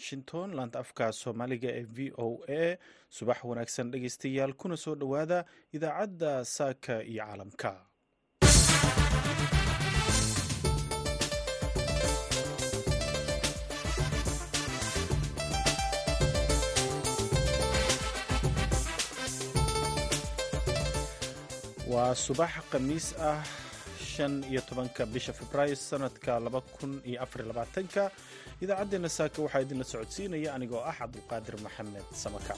halkani waa washington laanta afka soomaaliga ee v o a subax wanaagsan dhegeystayaal kuna soo dhowaada idaacadda saaka iyo caalamka. Waa subax khamiis ah shan iyo tobanka bisha februaayo sanadka laba kun iyo afar labaatanka. Idaacaddeenna saaka waxaa idinla socodsiinaya anigoo ah cabdulqaadir maxamed samaka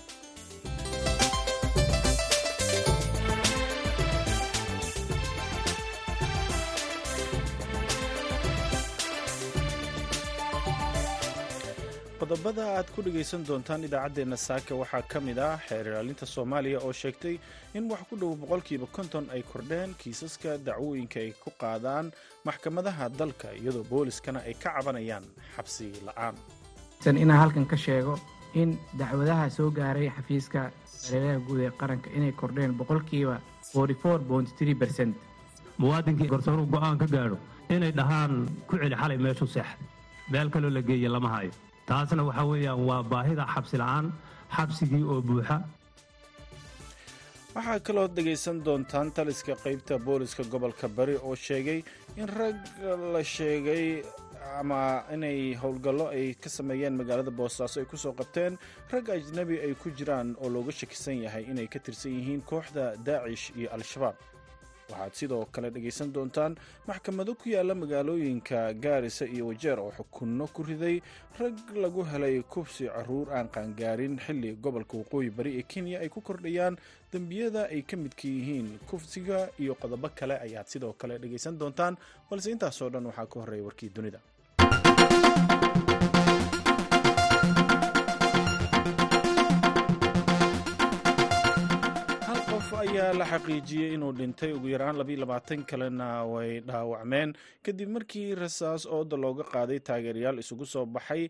qodobada aad ku dhegaysan doontaan idaacaddeenna saaka waxaa ka mid ah xeer ilaalinta soomaaliya oo sheegtay in wax ku dhow boqolkiiba konton ay kordheen kiisaska dacwooyinka ay ku qaadaan maxkamadaha dalka iyadoo booliskana ay ka cabanayaan xabsi la'aan. Inaan halkan ka sheego in dacwadaha soo gaaray xafiiska hareeraha guud ee qaranka inay kordheen boqolkiiba muwaadinkii garsooruu go'aan ka gaadho inay dhahaan ku celi xalay meeshu seex. Meel kaloo la geeye lama hayo taasna waxaa weeyaan waa baahida xabsi la'aan xabsigii oo buuxa. Waxaa kaloo dhegaysan doontaan taliska qaybta booliska gobolka bari oo sheegay in rag la sheegay ama inay howlgallo ay ka sameeyeen magaalada boosaaso ay ku soo qabteen. Rag ajnabi ay ku jiraan oo looga shakisan yahay inay ka tirsan yihiin kooxda daacish iyo al-shabaab waxaad sidoo kale dhegaysan doontaan maxkamado ku yaalla magaalooyinka gaarisa iyo wajeer oo xukunno ku riday rag lagu helay kubsi carruur aan qaangaarin xilli gobolka waqooyi bari ee kenya ay ku kordhayaan dembiyada ay ka midka yihiin kufsiga iyo qodobo kale ayaad sidoo kale dhegaysan doontaan balse intaasoo dhan waxaa ka horreeya warkii dunida ayaa la xaqiijiyey inuu dhintay ugu yaraan labayilabaatan kalena way dhaawacmeen. Kadib markii rasaas ooda looga qaaday taageerayaal isugu soo baxay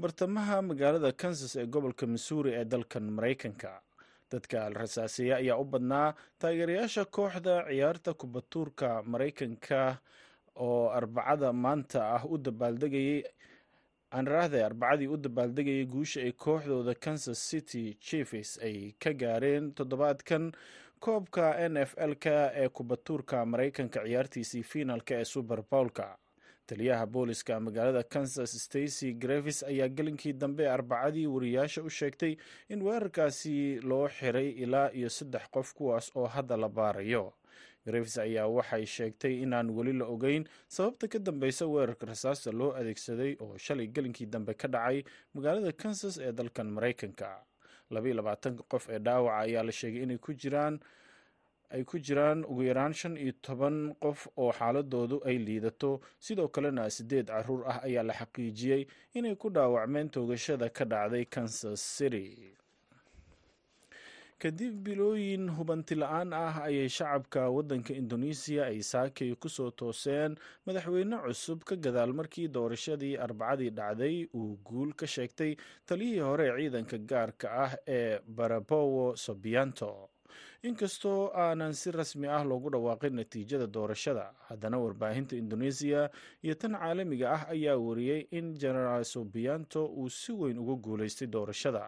bartamaha magaalada kansas ee gobolka missouri ee dalkan maraykanka. Dadka al rasaaseeya ayaa u badnaa taageerayaasha kooxda ciyaarta kubatuurka maraykanka oo arbacada maanta ah u dabaaldegayay aanraahda arbacadii u dabaaldegayay guusha ay kooxdooda kansas city chiefs ay ka gaareen toddobaadkan koobka n f l-ka ee kubatuurka maraykanka ciyaartiisii fiinaalka ee super bowlka. Taliyaha booliska magaalada kansas stacy grevis ayaa gelinkii dambe arbacadii wariyaasha u sheegtay in weerarkaasi loo xiray ilaa iyo saddex qof kuwaas oo hadda la baarayo. Grevis ayaa waxay sheegtay inaan weli la ogeyn sababta ka dambeysa weerarka rasaasta loo adeegsaday oo shalay gelinkii dambe ka dhacay magaalada kansas ee dalkan maraykanka labaiyo labaatanka qof ee dhaawaca ayaa la sheegay inay ku jiraan ay ku jiraan ugu yaraan shan iyo toban qof oo xaaladoodu ay liidato. Sidoo kalena siddeed carruur ah ayaa la xaqiijiyey inay ku dhaawacmeen toogashada ka dhacday kansas city kadib bilooyin hubanti la'aan ah ayay shacabka waddanka indoneesiya ay saakay ku soo tooseen madaxweyne cusub ka gadaal markii doorashadii arbacadii dhacday uu guul ka sheegtay taliyihii hore ciidanka gaarka ah ee barabowo sobianto inkastoo aanan si rasmi ah loogu dhawaaqin natiijada doorashada haddana warbaahinta indoneesiya iyo tan caalamiga ah ayaa wariyey in genaraal sobianto uu si weyn uga guulaystay doorashada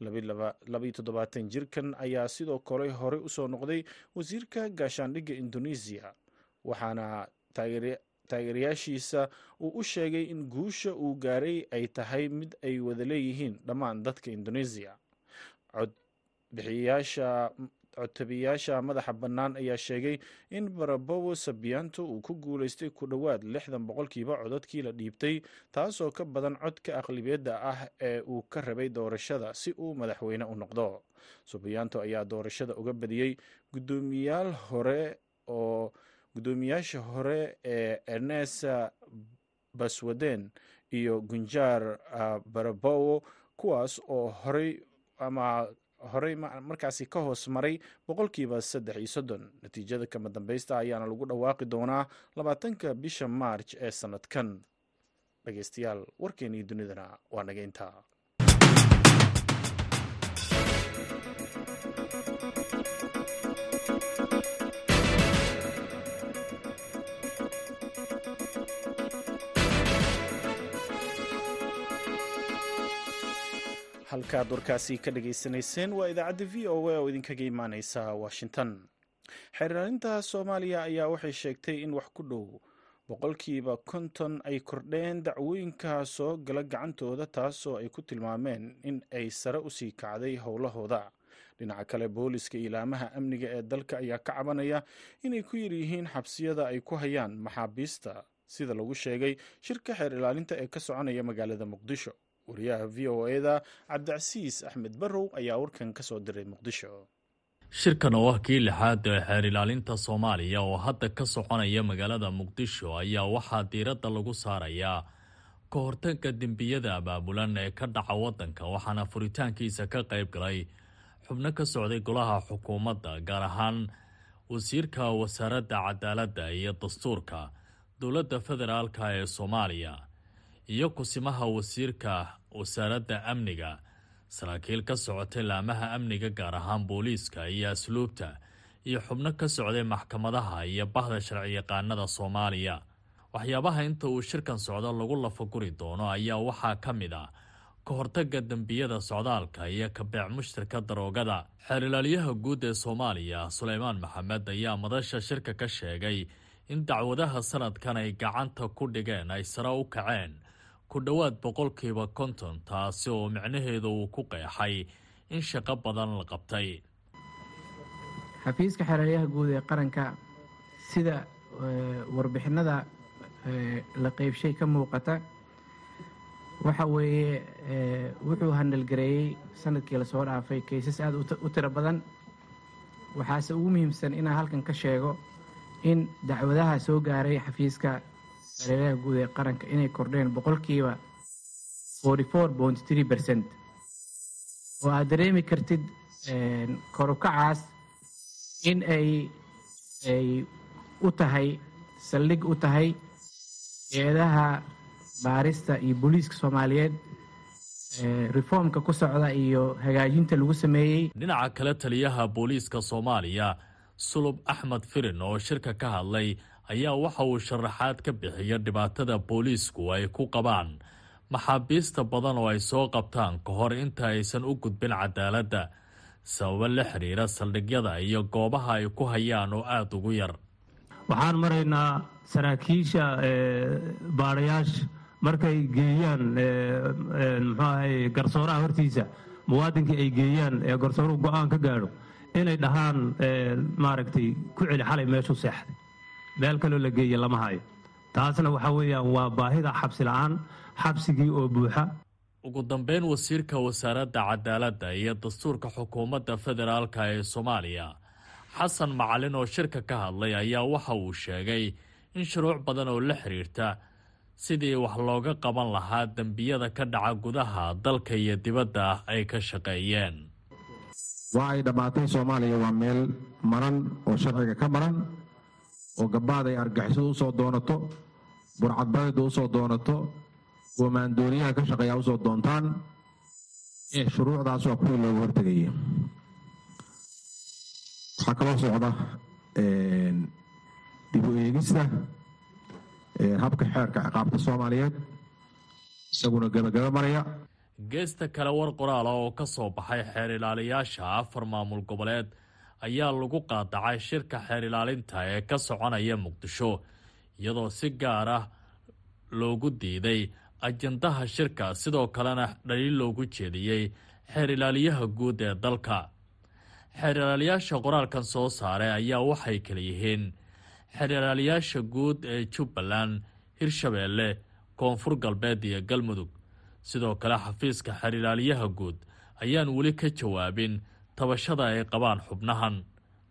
labayo toddobaatan jirkan ayaa sidoo kale horey u soo noqday wasiirka gaashaandhigga indoneesiya waxaana taageerayaashiisa uu u sheegay in guusha uu gaaray ay tahay mid ay wada leeyihiin dhammaan dadka indoneesiya codtabiyaasha madaxa bannaan ayaa sheegay in barabowo sabianto uu ku guulaystay ku dhowaad lixdan boqolkiiba codadkii la dhiibtay taasoo ka badan codka aqlibiyadda ah ee uu ka rabay doorashada si uu madaxweyne u noqdo. Subianto ayaa doorashada uga badiyey gudoomiyaal hore oo guddoomiyaasha hore ee ernesa baswaden iyo gunjaar barabowo kuwaas oo horey ama horey markaasi ka hoos maray boqolkiiba saddex iyo soddon. Natiijada kama dambaysta ayaana lagu dhawaaqi doonaa labaatanka bisha maarj ee sannadkan dhegeystayaal warkeenii dunidana waa naga halkaad warkaasi ka dhagaysanayseen waa idaacadda v o a oo idinkaga imaaneysa washington. Xeeraarinta soomaaliya ayaa waxay sheegtay in wax ku dhow boqolkiiba konton ay kordheen dacwooyinka soo gala gacantooda taasoo ay ku tilmaameen in ay sare u sii kacday howlahooda. Dhinaca kale booliska ilaamaha amniga ee dalka ayaa ka cabanaya inay ku yaryihiin xabsiyada ay ku hayaan maxaabiista sida lagu sheegay shirka xeer ilaalinta ee ka soconaya magaalada muqdisho wariyaha v o eda cabdicasiis axmed barrow ayaa warkan ka diray muqdisho. Shirkan oo ah kii lixaad ee xeer ilaalinta soomaaliya oo hadda ka soconaya magaalada muqdisho ayaa waxaa diiradda lagu saarayaa ka hortagga dembiyada abaabulan ee ka dhaca waddanka waxaana furitaankiisa ka qayb galay xubno ka socday golaha xukuumadda gaar ahaan wasiirka wasaaradda cadaaladda iyo dastuurka dowladda federaalka ee soomaaliya iyo kusimaha wasiirka wasaaradda amniga. Saraakiil ka socotay laamaha amniga gaar ahaan booliiska iyo asluubta iyo xubno ka socday maxkamadaha iyo bahda sharciyaqaanada soomaaliya. Waxyaabaha inta uu shirkan socdo lagu lafaguri doono ayaa waxaa ka mid ah ka hortagga dembiyada socdaalka iyo kabeec mushtarka daroogada. Xeerilaalyaha guud ee soomaaliya suleymaan maxamed ayaa madasha shirka ka sheegay in dacwadaha sanadkan ay gacanta ku dhigeen ay sare u kaceen ku dhowaad boqolkiiba konton taasi oo micnaheedu uu ku qeexay in shaqo badan la qabtay. Xafiiska xeeraryaha guud ee qaranka sida warbixinada la qeybshay ka muuqata waxa weeye wuxuu handalgareeyey sannadkii la soo dhaafay kaysas aada u tiro badan. Waxaase ugu muhiimsan inaan halkan ka sheego in dacwadaha soo gaaray xafiiska xeeraryaha guud ee qaranka inay kordheen boqolkiiba ercent oo aad dareemi kartid korukacaas in ay ay u tahay saldhig u tahay eedaha baarista iyo booliiska soomaaliyeed reformka ku socda iyo hagaajinta lagu sameeyey. Dhinaca kale taliyaha booliiska soomaaliya sulub axmed firin oo shirka ka hadlay ayaa waxa uu sharaxaad ka bixiya dhibaatada booliisku ay ku qabaan. Maxaabiista badan oo ay soo qabtaan ka hor inta aysan u gudbin cadaaladda sababo la xiriira saldhigyada iyo goobaha ay ku hayaan oo aada ugu yar. Waxaan maraynaa saraakiisha baadhayaasha markay geeyaan muxuu ahay garsooraha hortiisa muwaadinkii ay geeyaan ee garsooruhu go'aan ka gaadho inay dhahaan maaragtay ku celi xalay meeshu seexday meel kaloo la geeya lama hayo. Taasna waxaa weeyaan waa baahida xabsi la'aan xabsigii oo buuxa. Ugu dambeyn wasiirka wasaaradda cadaaladda iyo dastuurka xukuumadda federaalka ee soomaaliya xasan macalin oo shirka ka hadlay ayaa waxa uu sheegay in shuruuc badan oo la xiriirta sidii wax looga qaban lahaa dembiyada ka dhaca gudaha dalka iyo dibadda ay ka shaqeeyeen. Waa ay dhammaatay soomaaliya waa meel maran oo sharciga ka maran oo gabbaad ay argixisadu u soo doonato burcadbadeedu u soo doonato oo maandooriyaha ka shaqeeyaa u soo doontaan shuruucdaas waa kuwii looga hortegaya waxaa kaloo socda dib u eegista habka xeerka ciqaabta soomaaliyeed isaguna gebagaba maraya. Geesta kale war qoraala oo ka soo baxay xeer ilaaliyaasha afar maamul goboleed ayaa lagu qaadacay shirka xeer ilaalinta ee ka soconaya muqdisho iyadoo si gaar ah loogu diiday ajandaha shirka. Sidoo kalena dhaliil loogu jeediyey xeer ilaaliyaha guud ee dalka. Xeer ilaaliyaasha qoraalkan soo saaray ayaa waxay kala yihiin xeer ilaaliyaasha guud ee jubbaland hirshabeelle koonfur galbeed iyo galmudug. Sidoo kale xafiiska xeer ilaaliyaha guud ayaan weli ka jawaabin tabashada ay qabaan xubnahan.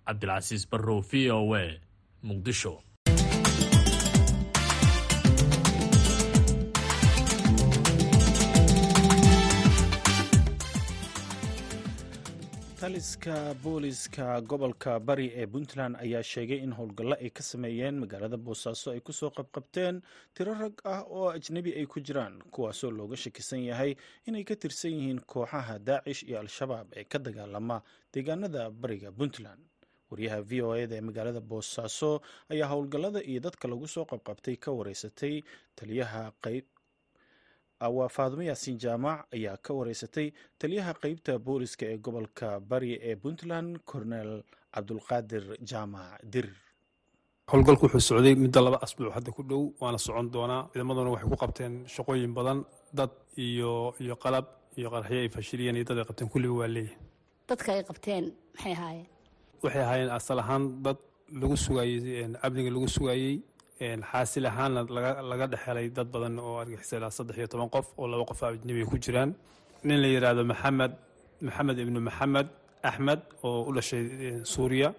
Cabdilcasiis barrow v o a muqdisho taliska booliska gobolka bari ee puntland ayaa sheegay in howlgallo ay ka sameeyeen magaalada boosaaso ay ku soo qabqabteen tiro rag ah oo ajnebi ay ku jiraan kuwaasoo looga shakisan yahay inay ka tirsan yihiin kooxaha daacish iyo al-shabaab ee ka dagaalama deegaanada bariga puntland. Waryaha v o eda ee magaalada boosaaso ayaa howlgallada iyo dadka lagu soo qabqabtay ka wareysatay taliyaha qayb waa faadumo yaasiin jaamac ayaa ka wareysatay taliyaha qeybta booliska ee gobolka bari ee puntland cornel cabdulqaadir jaamac dirir howlgalku wuxuu socday muddo laba asbuuc hadda ku dhow waana socon doonaa. Ciidamaduna waxay ku qabteen shaqooyin badan dad iyo iyo qalab iyo qaraxyo ay fashiliyeen iyo dad ay qabteen kulliba waa leeyihiin dadka ay qabteen maxay ahaayeen? Waxay ahaayeen asal ahaan dad lagu sugaayey amniga lagu sugaayey xaasil ahaanna laga dhexelay dad badan oo argixisa ilaa saddex iyo toban qof oo laba qof ajnabiga ku jiraan. Nin la yidhaahdo maxamed maxamed ibnu maxamed axmed oo u dhashay suuriya.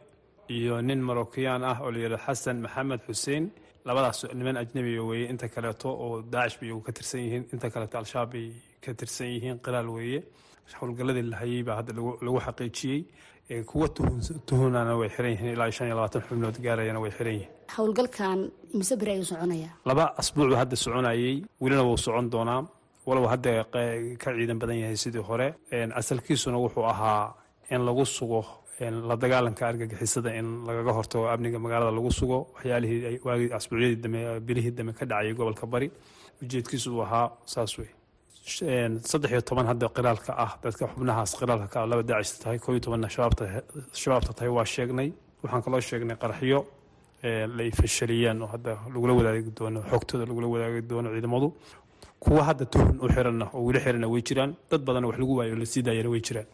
Iyo nin marokiyaan ah oo la yidhahdo xasan maxamed xuseen. Labadaas niman ajnabiga weeye inta kaleeto oo daacish bay ka tirsan yihiin inta kaleeto al-shabaab bay ka tirsan yihiin qiraal weeye. Howlgalladii la hayey baa hadda lagu xaqiijiyey kuwa tuhunana way xiran yihiin ilaa shan iyo labaatan xubnood gaarayana way xiran yihiin. Howlgalkan mise beri ayuu soconayaa laba asbuucba hadda soconayey welina wuu socon doonaa. Walow hadda ka ciidan badan yahay sidii hore asalkiisuna wuxuu ahaa in lagu sugo la dagaalanka argagixisada in lagaga hortago amniga magaalada lagu sugo. Waxyaalihii asbuucyadii dame bilihii dame ka dhacayay gobolka bari. Ujeedkiisu uu ahaa saas wey saddex iyo toban hadda qiraalka ah dadka xubnahaas qiraalka ka ah laba daacis tahay koo iyo tobanna shabaabta tahay waa sheegnay. Waxaan kaloo sheegnay qaraxyo lay fashaliyeen oo hadda lagula wadaagi doono xogtooda lagula wadaagi doono ciidamadu. Kuwa hadda tuhun u xiranna oo weli xiranna way jiraan. Dad badanna wax lagu waayo oo la sii daayana way jiraan.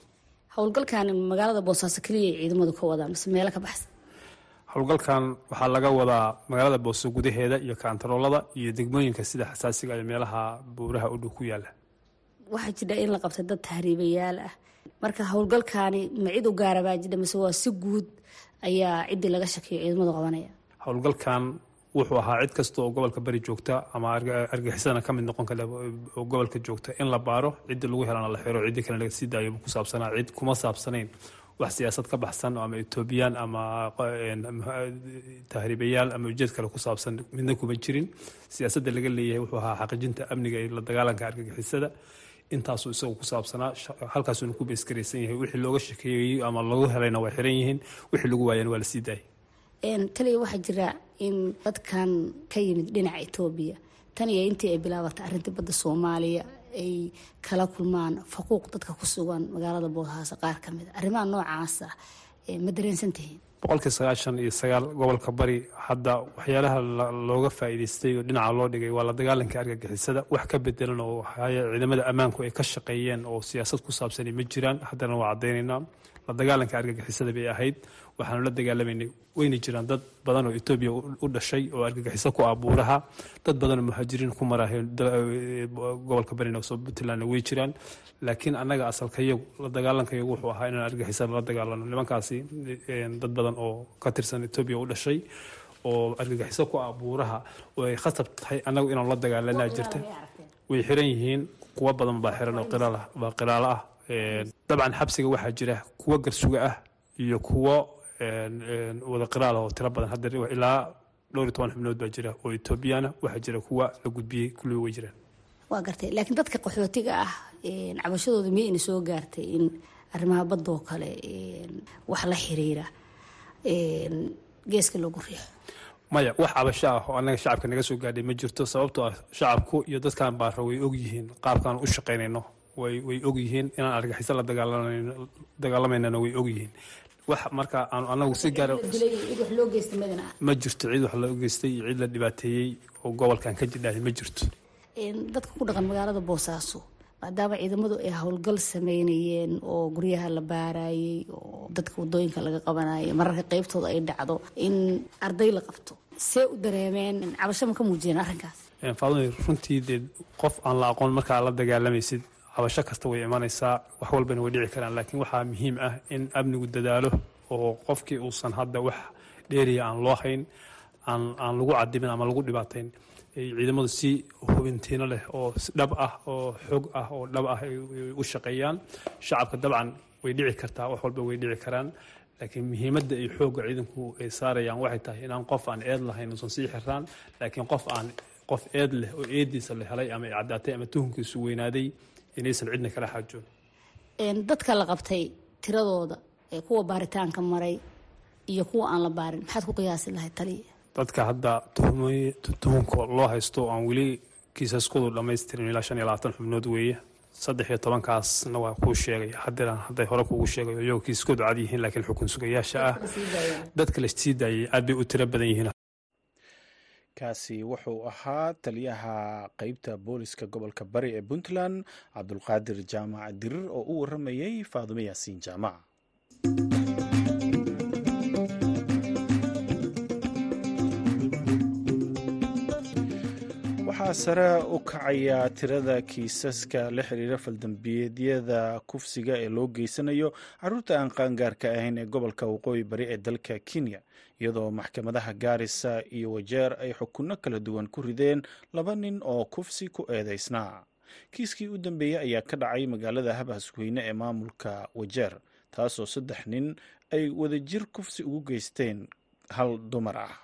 Howlgalkan magaalada boosaaso keliya ciidamadu ka wadaan mise meelo ka baxsan. Howlgalkan waxaa laga wadaa magaalada booso gudaheeda iyo kaantaroolada iyo degmooyinka sida xasaasiga iyo meelaha buuraha u dhow ku yaalla waxaa jira in la qabtay dad tahriibayaal ah. Marka howlgalkaani ma cid u gaara baa jira mise waa si guud ayaa ciddii laga shakiyo ciidamadu qabanaya howlgalkan wuxuu ahaa cid kasta oo gobolka bari joogta ama argixisana ka noqon kale oo gobolka joogta. In la baaro ciddii lagu helana la xiro ciddii kale laga sii daayo ku saabsanaa cid kuma saabsanayn. Wax siyaasad ka baxsan ama etoobiyaan ama tahriibayaal ama ujeed kale ku saabsan midna kuma jirin. Siyaasadda laga leeyahay wuxuu ahaa xaqiijinta amniga iyo la dagaalanka argagixisada intaasuu isagu ku saabsanaa halkaasuuna ku beeskaraysan yahay. Wixii looga shakeeyey ama lagu helayna waa xiran yihiin. Wixii lagu waayana waa la sii daayay taliya waxaa jira in dadkan ka yimid dhinaca etoobiya tan iyo intii ay bilaabatay arrintii badda soomaaliya ay kala kulmaan faquuq dadka ku sugan magaalada boosaaso qaar ka mid a. Arrimaha noocaasa ma dareensan tihiin boqolkii sagaashan iyo sagaal gobolka bari hadda waxyaalaha looga faa'iidaystay oo dhinaca loo dhigay waa la dagaalanka argagixisada. Wax ka bedelan oo ciidamada ammaanku ay ka shaqeeyeen oo siyaasad ku saabsani ma jiraan haddana waa caddaynaynaa la dagaalanka argagixisada bay ahayd. Waxaanu la dagaalamaynay weyna jiraan dad badan oo etoobiya u dhashay oo argagixiso ku ah buuraha dad badan oo muhaajiriin ku marahay gobolka barina soo puntlandna way jiraan. Laakiin annaga asalkayagu la dagaalankayagu wuxuu ahaa inaan argagixisada la dagaalano. Nimankaasi dad badan oo ka tirsan etoobiya u dhashay oo argagixiso ku ah buuraha oo ay khasab tahay annagu inaan la dagaalanaa jirta. Way xiran yihiin kuwo badan baa xiran oo baa ah dabcan xabsiga waxaa jira kuwo garsuga ah iyo kuwo wada qiraal oo tiro badan. Hadda ilaa dhowr iyo toban xubnood baa jira. Oo etoobiyana waxaa jira kuwa la gudbiyey kulliba way jiraan waa gartay. Laakiin dadka qaxootiga ah cabashadooda miyayna soo gaartay in arrimaha badoo kale wax la xiriira geeska loogu riixo? Maya wax cabasho ah oo annaga shacabka naga soo gaadhay ma jirto sababtoo ah shacabku iyo dadkan baara way ogyihiin qaabkaan u shaqaynayno way ogyihiin inaan argaxiso la dagaalamayna way ogyihiin. Wax marka aanu anagu si gaara ma jirto cid wax loo geystay iyo cid la dhibaateeyey oo gobolkan ka jidhahay ma jirto. Dadka ku dhaqan magaalada boosaaso maadaama ciidamadu ay howlgal sameynayeen oo guryaha la baarayey oo dadka waddooyinka laga qabanayay mararka qeybtooda ay dhacdo in arday la qabto. See u dareemeen cabasho ma ka muujiyeen arrinkaas? Faadumi runtii dee qof aan la aqoon markaa la dagaalamaysid cabasho kasta way imanaysaa wax walbana way dhici karaan. Laakiin waxaa muhiim ah in amnigu dadaalo oo qofkii uusan hadda wax dheeriya aan loo hayn aan lagu cadimin ama lagu dhibaatayn ciidamadu si hubintiino leh oo dhab ah oo xog ah oo dhab ah ay u shaqeeyaan. Shacabka dabcan way dhici kartaa wax walba way dhici karaan. Laakiin muhiimadda iyo xoogga ciidanku ay saarayaan waxay tahay inaan qof aan eed lahayn uusan sii xiraan laakiin qof aan qof eed leh oo eediisa la helay ama ay caddaatay ama tuhunkiisu weynaaday inaysan cidna kala xaajoon dadka la qabtay tiradooda ee kuwa baaritaanka maray iyo kuwa aan la baarin maxaad ku qiyaasi lahayd taliya dadka hadda tuhunka loo haysto aan weli kiisaskoodu dhammaystirin ilaa shan iyo labaatan xubnood weeye. Saddex iyo tobankaasna waa kuu sheegay. Haddana hadday hore kuugu sheegayo iyagoo kiisaskoodu cad yihiin laakiin xukun sugayaasha ah. Dadka la sii daayay aad bay u tiro badan yihiin kaasi wuxuu ahaa taliyaha qeybta booliska gobolka bari ee puntland cabdulqaadir jaamac dirir oo u waramayay faadumo yaasiin jaamac waxaa sare u kacaya tirada kiisaska la xiriira faldambiyeedyada kufsiga ee loo geysanayo carruurta aan qaangaarka ahayn ee gobolka waqooyi bari ee dalka kenya iyadoo maxkamadaha gaarisa iyo wajeer ay xukunno kala duwan ku rideen laba nin oo kufsi ku eedeysnaa kiiskii u dambeeyey ayaa ka dhacay magaalada habhasweyne ee maamulka wajeer taasoo saddex nin ay wadajir kufsi ugu geysteen hal dumar ah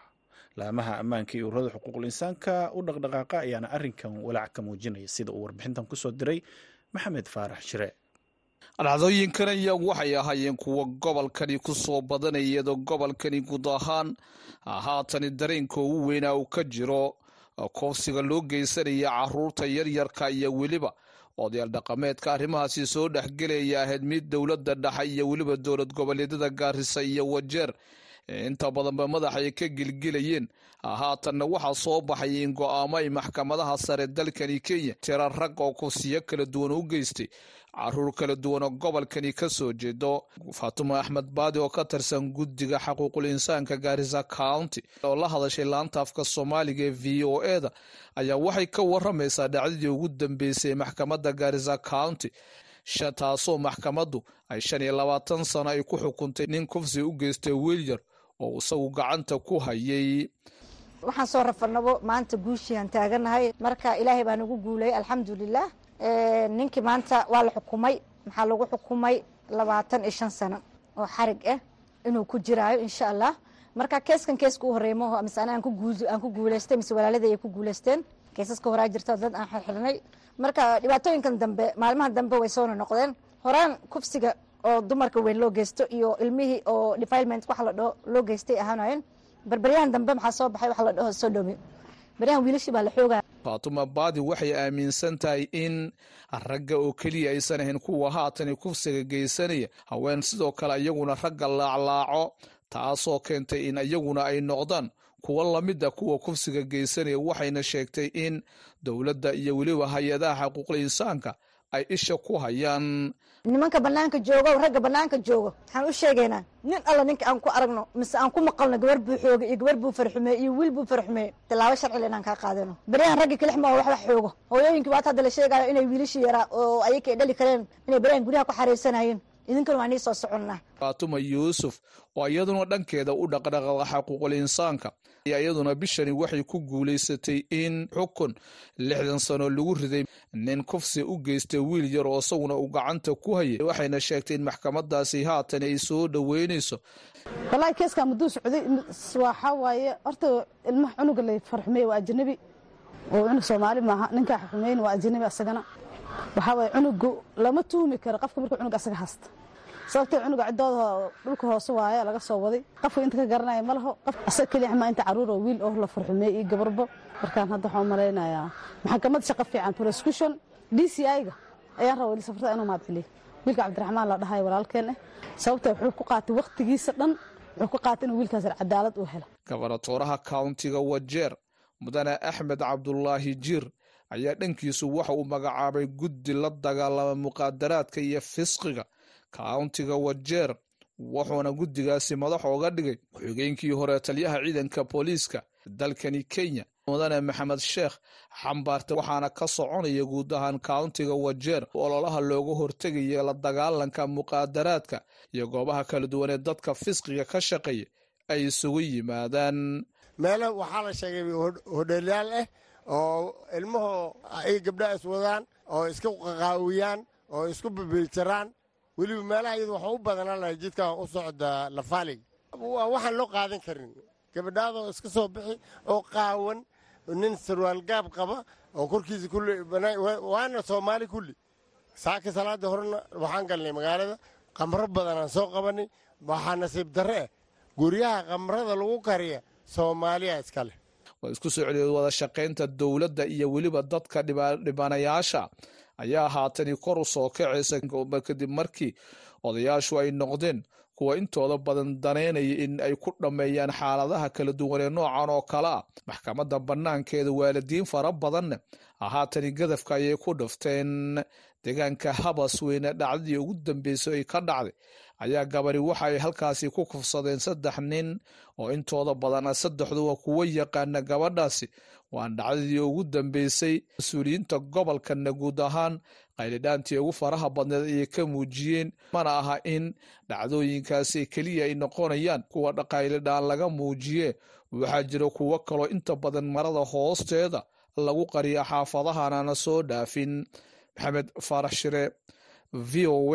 laamaha ammaanka iyo ururada xuquuqul insaanka u dhaqdhaqaaqa ayaana arrinkan walaac ka muujinaya sida uu warbixintan ku soo diray maxamed faarax shire. Dhacdooyinkan iyagu waxay ahaayeen kuwa gobolkani ku soo badanaya iyadoo gobolkani guud ahaan haatani dareenka ugu weynaa uu ka jiro koofsiga loo geysanaya carruurta yaryarka iyo weliba odayaal dhaqameedka arrimahaasi soo dhexgelaya ahayd mid dowladda dhexe iyo weliba dowlad goboleedyada gaarisa iyo wajeer inta badanba madaxa ay ka gilgilayeen haatanna waxaa soo baxay in go'aamo ay maxkamadaha sare dalkani kenya. Tira rag oo kufsiyo kala duwan u geystay. Caruur kala duwan oo gobolkani ka soo jeedo. Faatuma axmed baadi oo ka tirsan guddiga xaquuqul insaanka gaarisa county. Oo la hadashay laanta afka soomaaliga ee v o e da ayaa waxay ka waramaysaa dhacdadii ugu dambeysay maxkamadda gaarisa county. Taasoo maxkamaddu ay shan iyo labaatan sano ay ku xukuntay nin kufsi u geystay wiilyar oo isagu gacanta ku hayay. Waxaan soo rafanabo maanta guushiiaan taaganahay. Marka ilaahay baa nagu guulayay alxamdulilah ninkii maanta waa la xukumay. Maxaa lagu xukumay? Labaatan iyo shan sano oo xarig ah inuu ku jiraayo insha allah marka keeskan keeska u horreey maho mise ana aan ku guuleystay mise walaaladii ay ku guuleysteen keesaska horaa jirta dad aan xirxirnay marka dhibaatooyinkan dambe maalmaha dambe way soona noqdeen. Horaan kufsiga oo dumarka weyn loo geysto iyo ilmihii oo defilement waxa la dhaho loo geystay ahaanayeen. Barbaryahan dambe maxaa soo baxay waxa la dhaho sodomi baryahan wiilashii baa la xoogaya faatuma baadi waxay aaminsan tahay in ragga oo keliya aysan ahayn kuwa haatani kufsiga geysanaya. Haween sidoo kale iyaguna ragga laaclaaco taasoo keentay in iyaguna ay noqdaan kuwa lamida kuwa kufsiga geysanaya. Waxayna sheegtay in dowladda iyo weliba hay'adaha xaquuqul insaanka ay isha ku hayaan nimanka banaanka joogo ragga banaanka joogo waxaan u sheegaynaa nin alla ninka aan ku aragno mise aan ku maqalno gabar buu xooga iyo gabar buu farxumeeye iyo wiil buu farxumeeye tallaabo sharcile inaan kaa qaadano. Beryahan ragga kalix maa wax wax xoogo. Hooyooyinkii waata hadda la sheegayo inay wiilashii yaraa oo ayaka ay dhali kareen inay beryahan guryaha ku xariirsanayeen idinkana waa nii soo soconnaa faatuma yuusuf oo iyaduna dhankeeda u dhaqdhaqaaqa xaquuqul insaanka ayaa iyaduna bishani waxay ku guulaysatay in xukun lixdan sano lagu riday nin kufsi u geystay wiil yar oo isaguna uu gacanta ku hayay waxayna sheegtay in maxkamadaasi haatan ay soo dhoweynayso wallaahi keeskaa mudduu socday waxaa waaye horta ilmaha cunuga la farxumeeye waa ajanabi oo cunug soomaali maaha ninkaa xumeyn waa ajanabi asagana waxaa waaye cunugu lama tuhmi karo qofka markuu cunug asaga hasta sababtee cunuga ciddooda dhulka hoose waaye laga soo waday. Qofka inta ka garanaya ma laho. Keliya ma inta carruur oo wiil oo la farxumeeye iyo gabarbo. Markaan hadda waxaan malaynayaa maxkamad shaqo fiican prosecution d c i-ga ayaan weli safarta inuu mahadceliyo wiilka cabdiraxmaan la dhahayo walaalkeen ah sababtee wuxuu ku qaatay wakhtigiisa dhan. Wuxuu ku qaatay inuu wiilkaas cadaalad uu helo. Gabanatooraha kauntiga wajeer mudane axmed cabdulaahi jiir ayaa dhankiisu waxa uu magacaabay guddi la dagaalama muqaadaraadka iyo fisqiga kauntiga wajeer wuxuuna guddigaasi madax ooga dhigay ku-xigeenkii hore taliyaha ciidanka booliiska dalkani kenya mudane maxamed sheekh xambaarta waxaana ka soconaya guud ahaan kauntiga wajeer ololaha looga hortegaya la dagaalanka muqaadaraadka iyo goobaha kala duwan ee dadka fisqiga ka shaqeeya ay isugu yimaadaan. Meelo waxaa la sheegay hodheelyaal ah oo ilmahoo ay gabdhaha iswadaan oo iska qaqaawiyaan oo isku bibiiljaraan weliba meelaha iyadu waxaa u badanaa lahay jidkan u socda lafaalig waa waxaan loo qaadan karin. Gabadhaadoo iska soo bixi oo qaawan nin sarwaal gaab qaba oo korkiisa kulli waana soomaali kulli saaka salaadii horena waxaan galnay magaalada qamro badanaan soo qabanay waxaa nasiib darre ah. Guryaha qamrada lagu kariya soomaaliya iska leh oo isku celiya wada shaqaynta dowladda iyo weliba dadka dhibanayaasha. Ayaa haatani kor u soo kacaysa kadib markii odayaashu ay noqdeen kuwa intooda badan daneynaya in ay ku dhammeeyaan xaaladaha kala duwan ee noocan oo kale ah. Maxkamadda bannaankeeda waalidiin fara badanna haatani gadafka ayay ku dhifteen deegaanka habas weyne dhacdadii ugu dambeysay ay ka dhacday ayaa gabari waxa ay halkaasi ku kufsadeen saddex nin oo intooda badana saddexduwa kuwa yaqaana gabadhaasi. Waan dhacdadii ugu dambeysay mas'uuliyiinta gobolkana guud ahaan qaylidhaantii ugu faraha badneed ayay ka muujiyeen mana aha in dhacdooyinkaasi keliya ay noqonayaan kuwa qaylidhaan laga muujiye waxaa jira kuwo kaloo inta badan marada hoosteeda lagu qariya xaafadahanana soo dhaafin. Maxamed faarax shire v o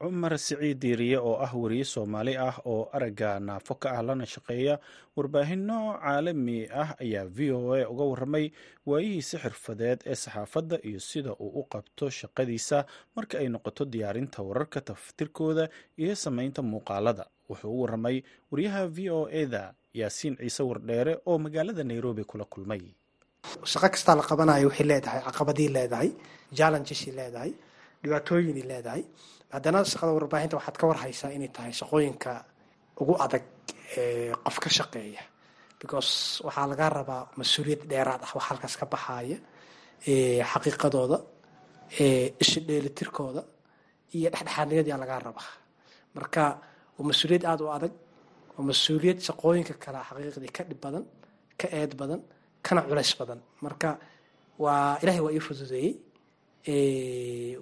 cumar siciid diiriye oo ah wariye soomaali ah oo aragga naafo ka ah lana shaqeeya warbaahinno caalami ah ayaa v o a uga waramay waayihiisa xirfadeed ee saxaafadda iyo sida uu u qabto shaqadiisa marka ay noqoto diyaarinta wararka taftirkooda iyo samaynta muuqaalada. Wuxuu u waramay wariyaha v o eda yaasiin ciise wardheere oo magaalada nairobi kula kulmay. Shaqo kastaa la qabanayo waxay leedahay caqabadii leedahay challengesii leedahay dhibaatooyinay leedahay haddana shaqada warbaahinta waxaad ka warhaysaa inay tahay shaqooyinka ugu adag qof ka shaqeeya. Because waxaa laga rabaa mas'uuliyad dheeraad ah wax halkaas ka baxaaya xaqiiqadooda ishi dheelitirkooda iyo dhexdhexaadniyadaa lagaa rabaa. Marka waa mas'uuliyad aada u adag waa mas'uuliyad shaqooyinka kale xaqiiqdii ka dhib badan ka eed badan kana culays badan. Marka waa ilahay waa ii fududeeyey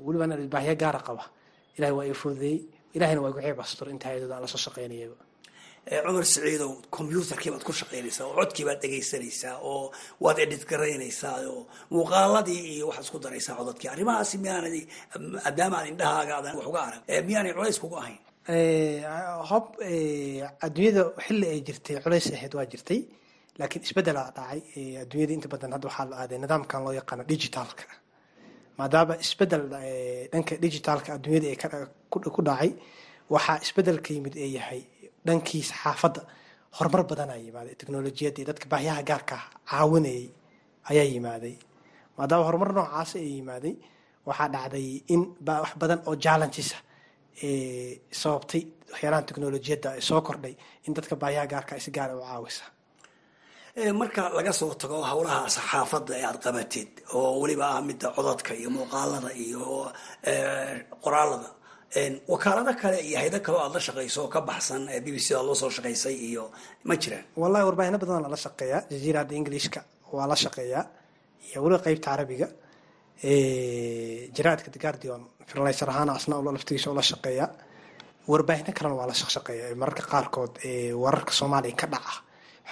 weliba anaa baahya gaara qaba ilahay waa ii fududeeyey. Ilahayna waa igu ceeb astur inta hayadooda aan la soo shaqaynayaba cumar siciidow combyuutarkii baad ku shaqaynaysaa oo codkii baad dhegaysanaysaa oo waad edhid garaynaysaa oo muuqaaladii iyo waxaad isku daraysaa codadkii. Arrimahaasi miyaanad maadaama aan indhahaaga adan wax uga arag miyaanay culays kugu ahayn? Hob adduunyada xilli ay jirtay culays ahayd waa jirtay laakiin isbeddelaa dhacay. Adduunyada inta badan hadda waxaa la aaday nidaamkan loo yaqaano digitaalka maadaama isbeddel dhanka digitaalka adduunyada ee ku dhacay waxaa isbeddelka yimid ee yahay dhankii saxaafadda horumar badanaa yimaaday. Teknolojiyadda dadka baahyaha gaarka caawinayay ayaa yimaaday. Maadaama horumar noocaas ay yimaaday waxaa dhacday in wax badan oo challenges sababtay waxyaalahan teknolojiyadda ee soo kordhay in dadka baahyaha gaarka si gaara u caawisa marka laga soo tago howlaha saxaafadda ee aad qabatid oo weliba ah midda codadka iyo muuqaalada iyo qoraalada wakaalado kale iyo haydo kale oo aad la shaqayso oo ka baxsan b b c loo soo shaqaysay iyo ma jiraan? Wallahi warbaahino badan lala shaqeeyaa. Jaziirada englishka waa la shaqeeyaa iyo weliba qeybta carabiga jaraadka the guardian freelancer ahaan asna laftigiisa ula shaqeeya warbaahino kalena waa la shaqshaqeeya mararka qaarkood wararka soomaaliya ka dhaca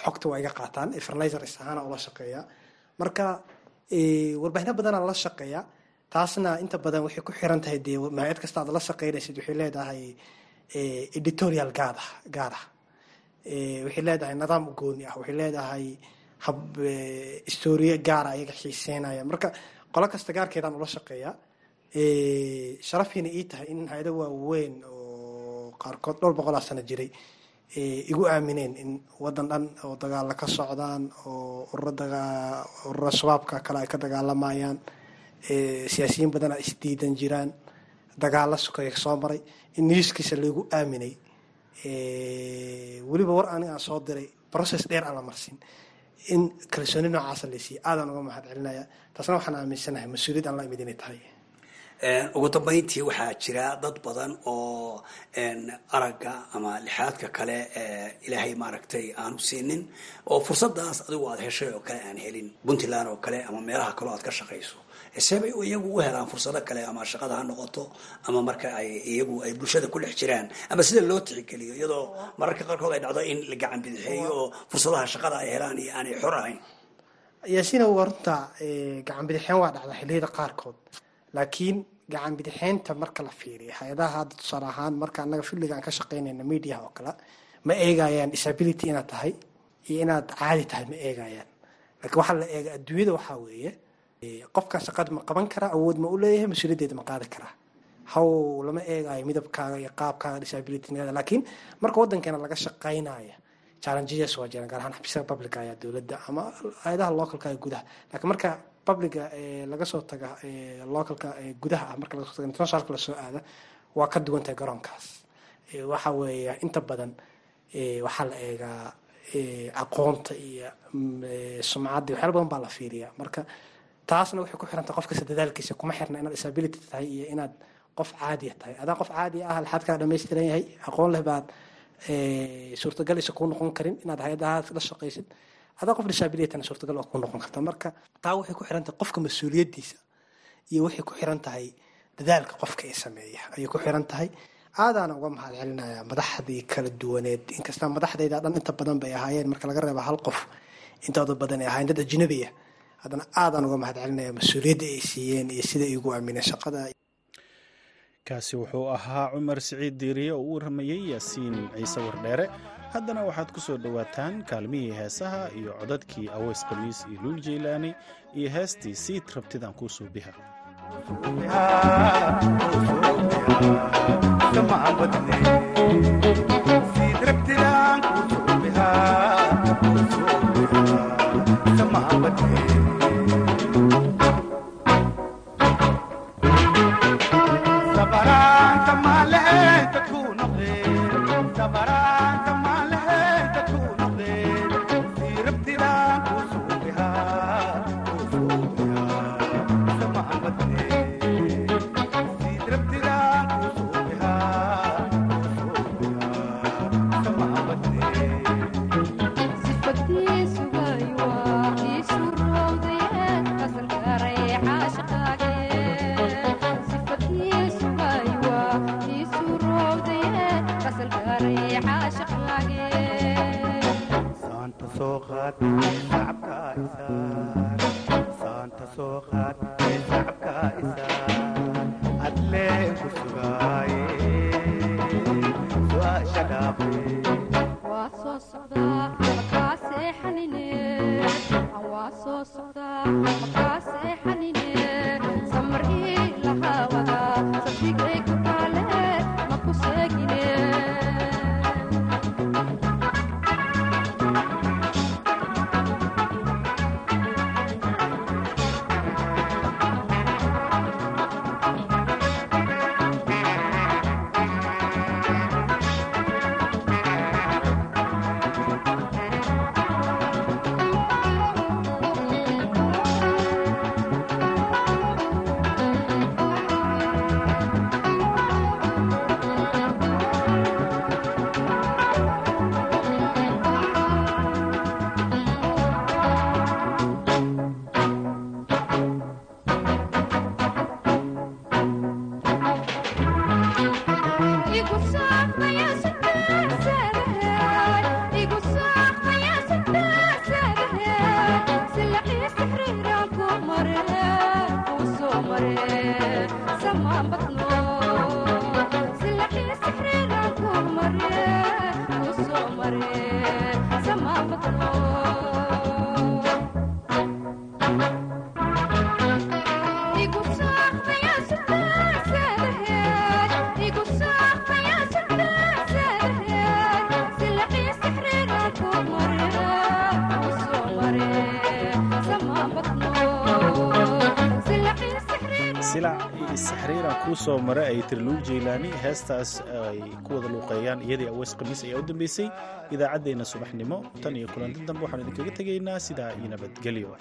xogta waa iga qaataan freelancer ahaana ula shaqeeya. Marka warbaahino badana la shaqeeya taasna inta badan waxay ku xiran tahay dee mahayad kasta aad la shaqeynaysid waxay leedahay editorial gaad ah gaar ah. Waxay leedahay nidaam gooni ah waxay leedahay hab historiye gaara ayaga xiiseynaya marka qolo kasta gaarkeedaan ula shaqeeya sharafiina ii tahay in hay'ado waaweyn oo qaarkood dhowr boqolaa sano jiray igu aamineen in wadan dhan oo dagaala ka socdaan oo urura shabaabka kale ay ka dagaalamayaan siyaasiyiin badana isdiidan jiraan dagaalo sukaya soo maray in newskiisa lagu aaminay. Weliba war ani aan soo diray process dheer aan la marsin in kalsooni noocaasa laysiiya aadaan uga mahad celinaya taasna waxaan aaminsanahay mas'uuliyad aan la imid inay tahay ugu dambeyntii waxaa jira dad badan oo aragga ama lixaadka kale ilaahay maaragtay aanu siinin oo fursadaas adigu aad heshay oo kale aan helin. Puntland oo kale ama meelaha kaleo aad ka shaqayso. Seebay iyagu u helaan fursado kale ama shaqada ha noqoto ama marka ay iyagu ay bulshada ku dhex jiraan ama sida loo tixgeliyo iyadoo mararka qaarkood ay dhacdo in la gacan bidixeeyo oo fursadaha shaqada ay helaan iyo aanay xor ahayn yaasiina waa runta gacan bidixeen waa dhacda xilliyada qaarkood laakiin gacan bidixeynta marka la fiiriyo hay'adaha hadda tusaale ahaan marka annaga filliga aan ka shaqaynayna mediaha oo kale ma eegayaan disability inaad tahay iyo inaad caadi tahay ma eegayaan. Laakiin waxaa la eega adduunyada waxaa weeye qofkan shaqada ma qaban karaa awood ma u leeyahay mas'uuliyaddeeda ma qaadi karaa. Haw lama eegayo midabkaaga iyo qaabkaaga disabilitynada laakiin marka wadankeena laga shaqaynaya challenges waa jiraan gaar ahaan xafiisyada publica ayaa dowladda ama hay'adaha localka ee gudaha. Laakiin marka publica laga soo taga localka gudaha ah marka laga soo taga internationalka la soo aada waa ka duwan tahay garoonkaas. Waxa weeye inta badan waxaa la eegaa aqoonta iyo sumcadda waxyaala badan baa la fiiriyaa. Marka taasna waxay ku xirantahay qof kasta dadaalkiisa kuma xirna inaad disability tahay iyo inaad qof caadiya tahay. Adaa qof caadi ah alxaadkaa dhammaystiran yahay aqoon leh baad suurtagal isa kuu noqon karin inaad hay'adahaas la shaqaysid adaa qof disabilityna suurtagal kuu noqon karta. Marka taa waxay ku xiran tahay qofka mas'uuliyaddiisa iyo waxay ku xiran tahay dadaalka qofka ee sameeya. Ayay ku xiran tahay aadaana uga mahad celinaya madaxdii kala duwaneed. Inkasta madaxdayda dhan inta badan bay ahaayeen. Marka laga reeba hal qof intooda badan ay ahaayeen dad ajnabiya haddana aadaan uga mahad celinaya mas'uuliyadda ay siiyeen iyo sida igu aamineen shaqada kaasi wuxuu ahaa cumar siciid diiriye oo u warramayey yaasiin ciise wardheere. Haddana waxaad ku soo dhowaataan kaalmihii heesaha iyo codadkii aweys khamiis iyo luul jeylaani iyo heestii siid rabtidaan kuu suubiha dillaac isxariira kuu soo maray ay tiri luug jaylaani heestaas ay ku wada luuqeeyaan iyadii aweys khamiis ayaa u dambeysay idaacaddeenna subaxnimo. Tan iyo kulanti dambe waxaan idinkaga tegaynaa sidaa iyo nabadgelyo ah